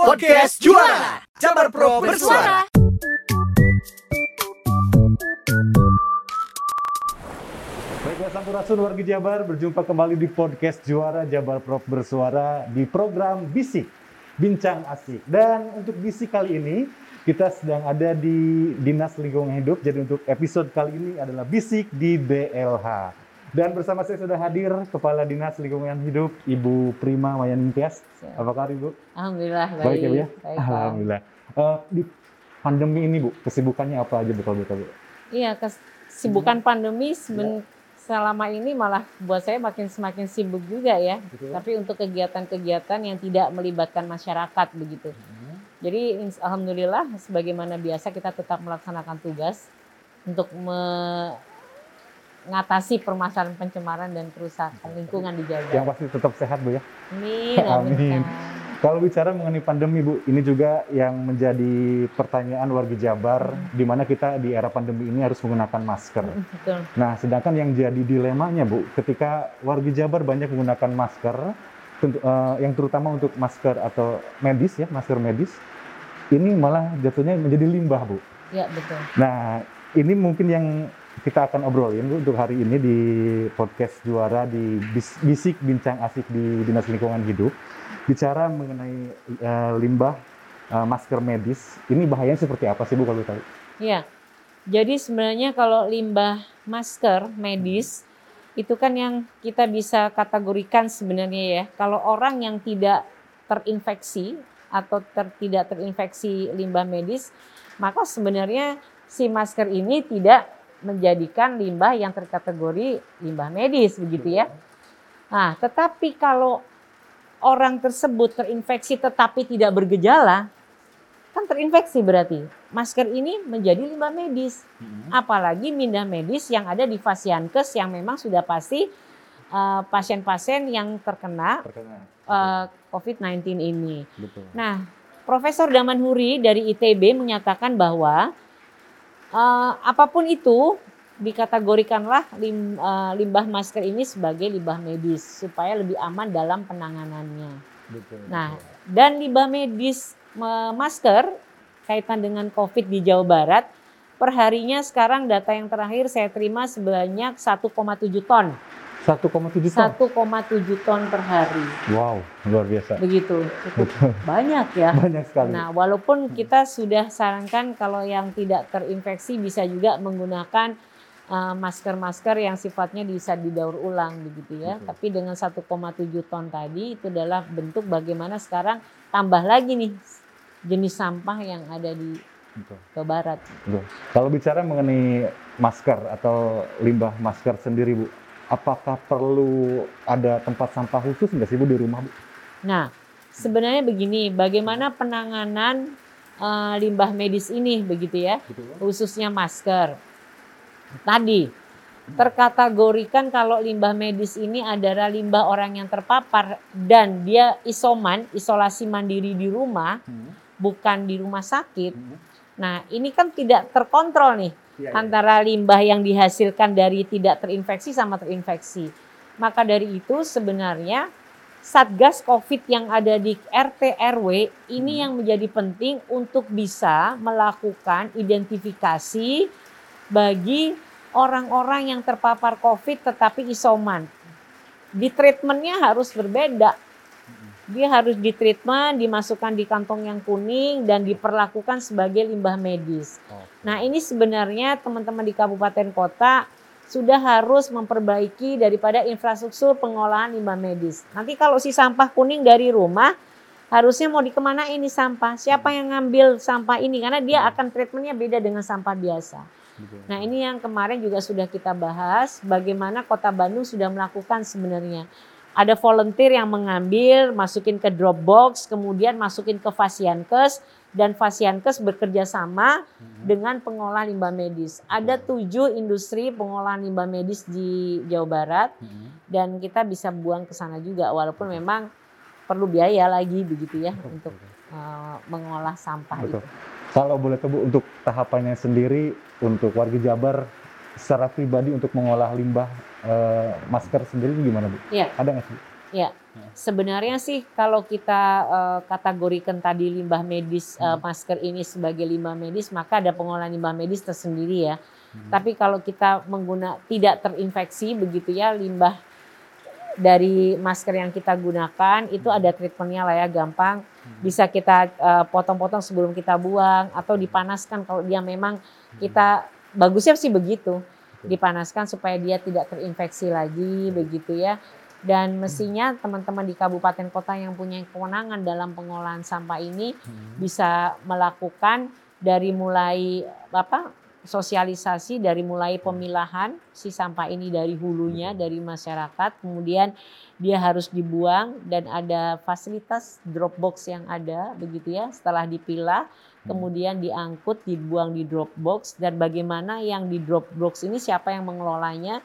Podcast Juara Jabar Pro Bersuara Baiklah Sampurasun wargi Jabar, berjumpa kembali di podcast Juara Jabar Prof Bersuara di program Bisik, Bincang Asik. Dan untuk Bisik kali ini, kita sedang ada di Dinas Lingkungan Hidup, jadi untuk episode kali ini adalah Bisik di BLH. Dan bersama saya sudah hadir Kepala Dinas Lingkungan Hidup, Ibu Prima Mayaningkias. Apa kabar Ibu? Alhamdulillah baik. Baik ya Bu ya? Baik. Alhamdulillah. Eh, di pandemi ini Bu, kesibukannya apa aja Bu kalau? Bu? Iya, kesibukan pandemi seben- selama ini malah buat saya makin semakin sibuk juga ya. Gitu. Tapi untuk kegiatan-kegiatan yang tidak melibatkan masyarakat begitu. Jadi ins- alhamdulillah sebagaimana biasa kita tetap melaksanakan tugas untuk mengatasi permasalahan pencemaran dan kerusakan lingkungan di Yang Jawa. pasti tetap sehat Bu ya? Amin, Amin. Kalau bicara mengenai pandemi, Bu, ini juga yang menjadi pertanyaan warga Jabar, di mana kita di era pandemi ini harus menggunakan masker. Betul. Nah, sedangkan yang jadi dilemanya, Bu, ketika warga Jabar banyak menggunakan masker, tentu- eh, yang terutama untuk masker atau medis ya, masker medis, ini malah jatuhnya menjadi limbah, Bu. Ya, betul. Nah, ini mungkin yang kita akan obrolin untuk hari ini di podcast juara di Bis- Bisik Bincang Asik di Dinas Lingkungan Hidup. Bicara mengenai eh, limbah eh, masker medis, ini bahayanya seperti apa sih Bu kalau tahu? Iya. Jadi sebenarnya kalau limbah masker medis itu kan yang kita bisa kategorikan sebenarnya ya. Kalau orang yang tidak terinfeksi atau ter- tidak terinfeksi limbah medis, maka sebenarnya si masker ini tidak menjadikan limbah yang terkategori limbah medis begitu ya. Nah, tetapi kalau orang tersebut terinfeksi tetapi tidak bergejala, kan terinfeksi berarti. Masker ini menjadi limbah medis. Apalagi limbah medis yang ada di Fasiankes yang memang sudah pasti eh, pasien-pasien yang terkena Terkena. eh, COVID-19 ini. Betul. Nah, Profesor Daman Huri dari ITB menyatakan bahwa eh, apa pun itu dikategorikanlah lim- eh, limbah masker ini sebagai limbah medis supaya lebih aman dalam penanganannya. Betul. Nah, dan limbah medis me- masker kaitan dengan COVID di Jawa Barat, perharinya sekarang data yang terakhir saya terima sebanyak 1,7 ton. 1,7 ton. 1,7 ton per hari. Wow, luar biasa. Begitu, cukup banyak ya. Banyak sekali. Nah, walaupun kita sudah sarankan kalau yang tidak terinfeksi bisa juga menggunakan uh, masker-masker yang sifatnya bisa didaur ulang begitu ya. Betul. Tapi dengan 1,7 ton tadi itu adalah bentuk bagaimana sekarang tambah lagi nih jenis sampah yang ada di Betul. Jawa Barat. Betul. Kalau bicara mengenai masker atau limbah masker sendiri, Bu, apakah perlu ada tempat sampah khusus nggak sih Bu di rumah, Bu? Nah, sebenarnya begini, bagaimana penanganan uh, limbah medis ini begitu ya? Khususnya masker. Tadi terkategorikan kalau limbah medis ini adalah limbah orang yang terpapar dan dia isoman, isolasi mandiri di rumah, bukan di rumah sakit. Nah, ini kan tidak terkontrol nih Iya, antara limbah yang dihasilkan dari tidak terinfeksi sama terinfeksi. Maka dari itu sebenarnya Satgas COVID yang ada di RT RW ini Hmm. yang menjadi penting untuk bisa melakukan identifikasi bagi orang-orang yang terpapar COVID tetapi isoman. Di treatmentnya harus berbeda. Dia harus di treatment, dimasukkan di kantong yang kuning dan diperlakukan sebagai limbah medis. Nah ini sebenarnya teman-teman di kabupaten kota sudah harus memperbaiki daripada infrastruktur pengolahan limbah medis. Nanti kalau si sampah kuning dari rumah, harusnya mau dikemana ini sampah? Siapa yang ngambil sampah ini? Karena dia akan treatmentnya beda dengan sampah biasa. Nah ini yang kemarin juga sudah kita bahas, bagaimana kota Bandung sudah melakukan sebenarnya. Ada volunteer yang mengambil, masukin ke Dropbox, kemudian masukin ke Fasiankes, dan Fasiankes bekerja sama dengan pengolah limbah medis. Ada tujuh industri pengolahan limbah medis di Jawa Barat dan kita bisa buang ke sana juga walaupun memang perlu biaya lagi begitu ya untuk uh, mengolah sampah Betul. itu. Kalau boleh tahu untuk tahapannya sendiri untuk warga Jabar secara pribadi untuk mengolah limbah eh, masker sendiri gimana Bu? Iya. Ada nggak sih? Ya, sebenarnya sih kalau kita uh, kategorikan tadi limbah medis uh, masker ini sebagai limbah medis, maka ada pengolahan limbah medis tersendiri ya. Hmm. Tapi kalau kita mengguna tidak terinfeksi begitu ya limbah dari masker yang kita gunakan itu hmm. ada treatmentnya lah ya gampang hmm. bisa kita uh, potong-potong sebelum kita buang atau dipanaskan kalau dia memang kita bagusnya sih begitu dipanaskan supaya dia tidak terinfeksi lagi begitu ya dan mestinya teman-teman di kabupaten kota yang punya kewenangan dalam pengolahan sampah ini hmm. bisa melakukan dari mulai apa sosialisasi dari mulai pemilahan si sampah ini dari hulunya dari masyarakat kemudian dia harus dibuang dan ada fasilitas drop box yang ada begitu ya setelah dipilah hmm. Kemudian diangkut dibuang di drop box dan bagaimana yang di drop box ini siapa yang mengelolanya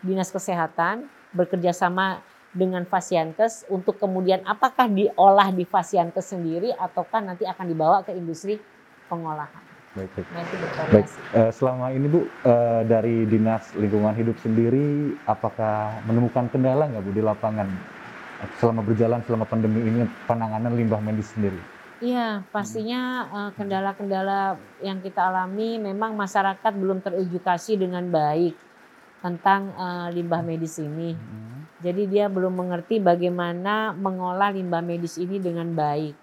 dinas kesehatan bekerja sama dengan Fasiankes untuk kemudian apakah diolah di Fasiankes sendiri ataukah nanti akan dibawa ke industri pengolahan. Baik, baik. Baik. Uh, selama ini Bu uh, dari Dinas Lingkungan Hidup sendiri apakah menemukan kendala nggak Bu di lapangan selama berjalan selama pandemi ini penanganan limbah medis sendiri? Iya, pastinya kendala-kendala uh, yang kita alami memang masyarakat belum teredukasi dengan baik tentang uh, limbah medis ini. Hmm. Jadi dia belum mengerti bagaimana mengolah limbah medis ini dengan baik.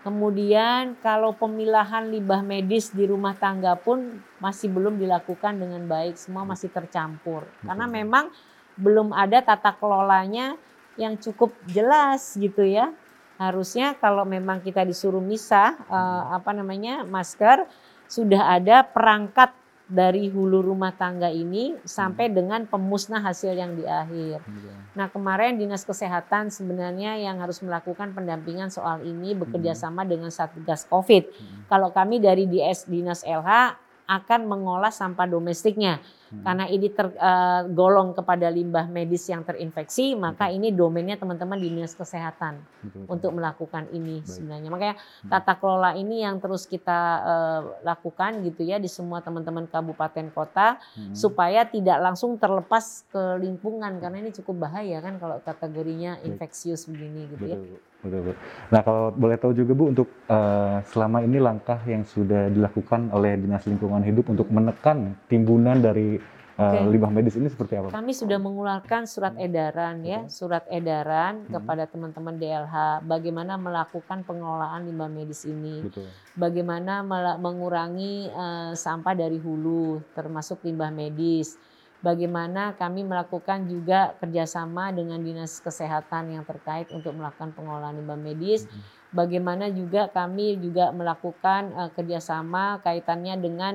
Kemudian kalau pemilahan limbah medis di rumah tangga pun masih belum dilakukan dengan baik, semua masih tercampur. Karena memang belum ada tata kelolanya yang cukup jelas gitu ya. Harusnya kalau memang kita disuruh misah uh, apa namanya masker sudah ada perangkat dari hulu rumah tangga ini sampai hmm. dengan pemusnah hasil yang di akhir. Iya. Nah kemarin dinas kesehatan sebenarnya yang harus melakukan pendampingan soal ini bekerja hmm. sama dengan satgas COVID. Hmm. Kalau kami dari DS dinas LH akan mengolah sampah domestiknya. Hmm. Karena ini tergolong eh, uh, kepada limbah medis yang terinfeksi, maka ini domainnya teman-teman di dinas kesehatan betul, untuk melakukan ini Baik. sebenarnya. Makanya hmm. tata kelola ini yang terus kita uh, lakukan gitu ya di semua teman-teman kabupaten kota hmm. supaya tidak langsung terlepas ke lingkungan karena ini cukup bahaya kan kalau kategorinya infeksius begini gitu ya. betul. ya. Betul, betul. Nah kalau boleh tahu juga Bu untuk uh, selama ini langkah yang sudah dilakukan oleh Dinas Lingkungan Hidup untuk menekan timbunan dari uh, eh, okay. limbah medis ini seperti apa? Kami sudah mengeluarkan surat edaran ya, surat edaran hmm. kepada teman-teman DLH bagaimana melakukan pengelolaan limbah medis ini, Betul. bagaimana mengurangi uh, sampah dari hulu termasuk limbah medis bagaimana kami melakukan juga kerjasama dengan dinas kesehatan yang terkait untuk melakukan pengolahan limbah medis. Bagaimana juga kami juga melakukan uh, kerjasama kaitannya dengan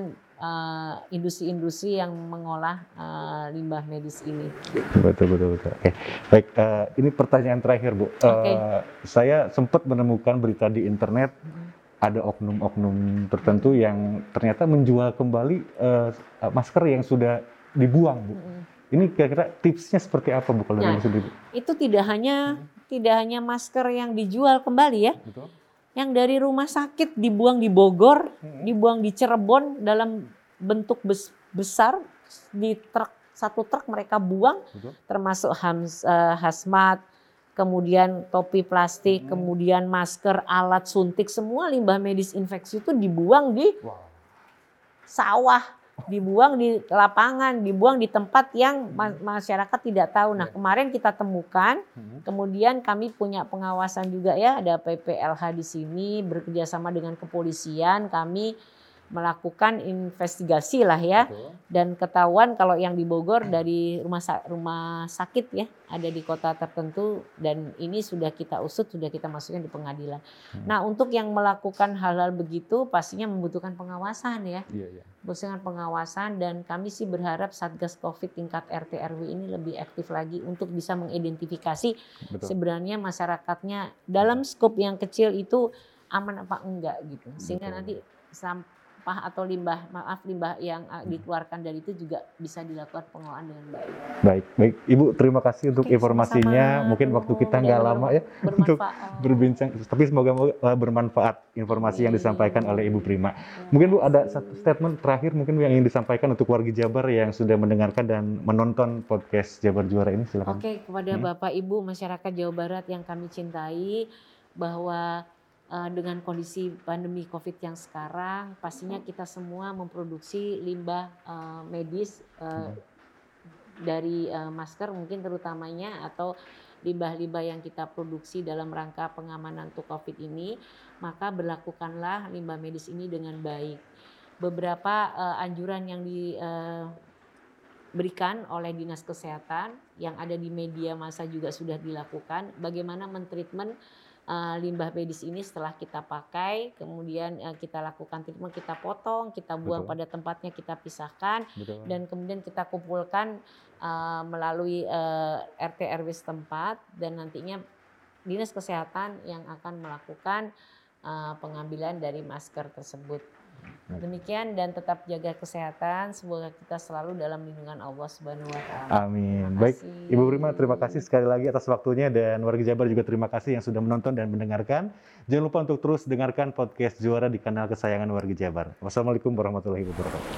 industri-industri uh, yang mengolah uh, limbah medis ini. Betul betul betul. Oke, baik. Uh, ini pertanyaan terakhir bu. Okay. Uh, saya sempat menemukan berita di internet. ada oknum-oknum tertentu yang ternyata menjual kembali uh, masker yang sudah dibuang bu. Mm. Ini kira-kira tipsnya seperti apa bu kalau nah, dari sendiri? Itu tidak hanya hmm. tidak hanya masker yang dijual kembali ya. Betul. Yang dari rumah sakit dibuang di Bogor, hmm. dibuang di Cirebon dalam bentuk bes besar di truk satu truk mereka buang, Betul. termasuk hams, uh, hazmat, kemudian topi plastik, hmm. kemudian masker, alat suntik, semua limbah medis infeksi itu dibuang di wow. sawah dibuang di lapangan, dibuang di tempat yang masyarakat tidak tahu. Nah, iya. kemarin kita temukan, hmm. kemudian kami punya pengawasan juga ya, ada PPLH di sini bekerja dengan kepolisian, kami melakukan investigasi lah ya Betul. dan ketahuan kalau yang di Bogor dari rumah rumah sakit ya ada di kota tertentu dan ini sudah kita usut sudah kita masukkan di pengadilan. Hmm. Nah untuk yang melakukan hal-hal begitu pastinya membutuhkan pengawasan ya, iya, iya. membutuhkan pengawasan dan kami sih berharap satgas COVID tingkat RT RW ini lebih aktif lagi untuk bisa mengidentifikasi Betul. sebenarnya masyarakatnya dalam skop yang kecil itu aman apa enggak gitu sehingga Betul. nanti sampah atau limbah maaf limbah yang uh, dikeluarkan dari itu juga bisa dilakukan pengelolaan dengan baik. Baik, baik. Ibu terima kasih untuk Oke, informasinya. sama-sama. Mungkin waktu kita nggak Ya, lama ya untuk berbincang, tapi semoga uh, bermanfaat informasi yang Amin. disampaikan oleh Ibu Prima. Mungkin Bu ada satu statement terakhir mungkin Bu, yang ingin disampaikan untuk warga Jabar yang sudah mendengarkan dan menonton podcast Jabar Juara ini silakan. Oke, kepada Hmm. Bapak Ibu masyarakat Jawa Barat yang kami cintai bahwa eh, dengan kondisi pandemi Covid yang sekarang pastinya kita semua memproduksi limbah eh, medis Hmm. dari eh, masker mungkin terutamanya atau limbah-limbah yang kita produksi dalam rangka pengamanan untuk Covid ini, maka berlakukanlah limbah medis ini dengan baik. Beberapa eh, anjuran yang di eh, berikan oleh dinas kesehatan yang ada di media massa juga sudah dilakukan bagaimana mentreatment uh, limbah medis ini setelah kita pakai kemudian uh, kita lakukan treatment kita potong kita buang Betul. pada tempatnya kita pisahkan Betul. dan kemudian kita kumpulkan uh, melalui uh, RT RW setempat dan nantinya dinas kesehatan yang akan melakukan uh, pengambilan dari masker tersebut. Demikian dan tetap jaga kesehatan. Semoga kita selalu dalam lindungan Allah Subhanahu wa taala. Amin. Baik. Ibu Prima terima kasih sekali lagi atas waktunya dan warga Jabar juga terima kasih yang sudah menonton dan mendengarkan. Jangan lupa untuk terus dengarkan podcast Juara di kanal kesayangan warga Jabar. Wassalamualaikum warahmatullahi wabarakatuh.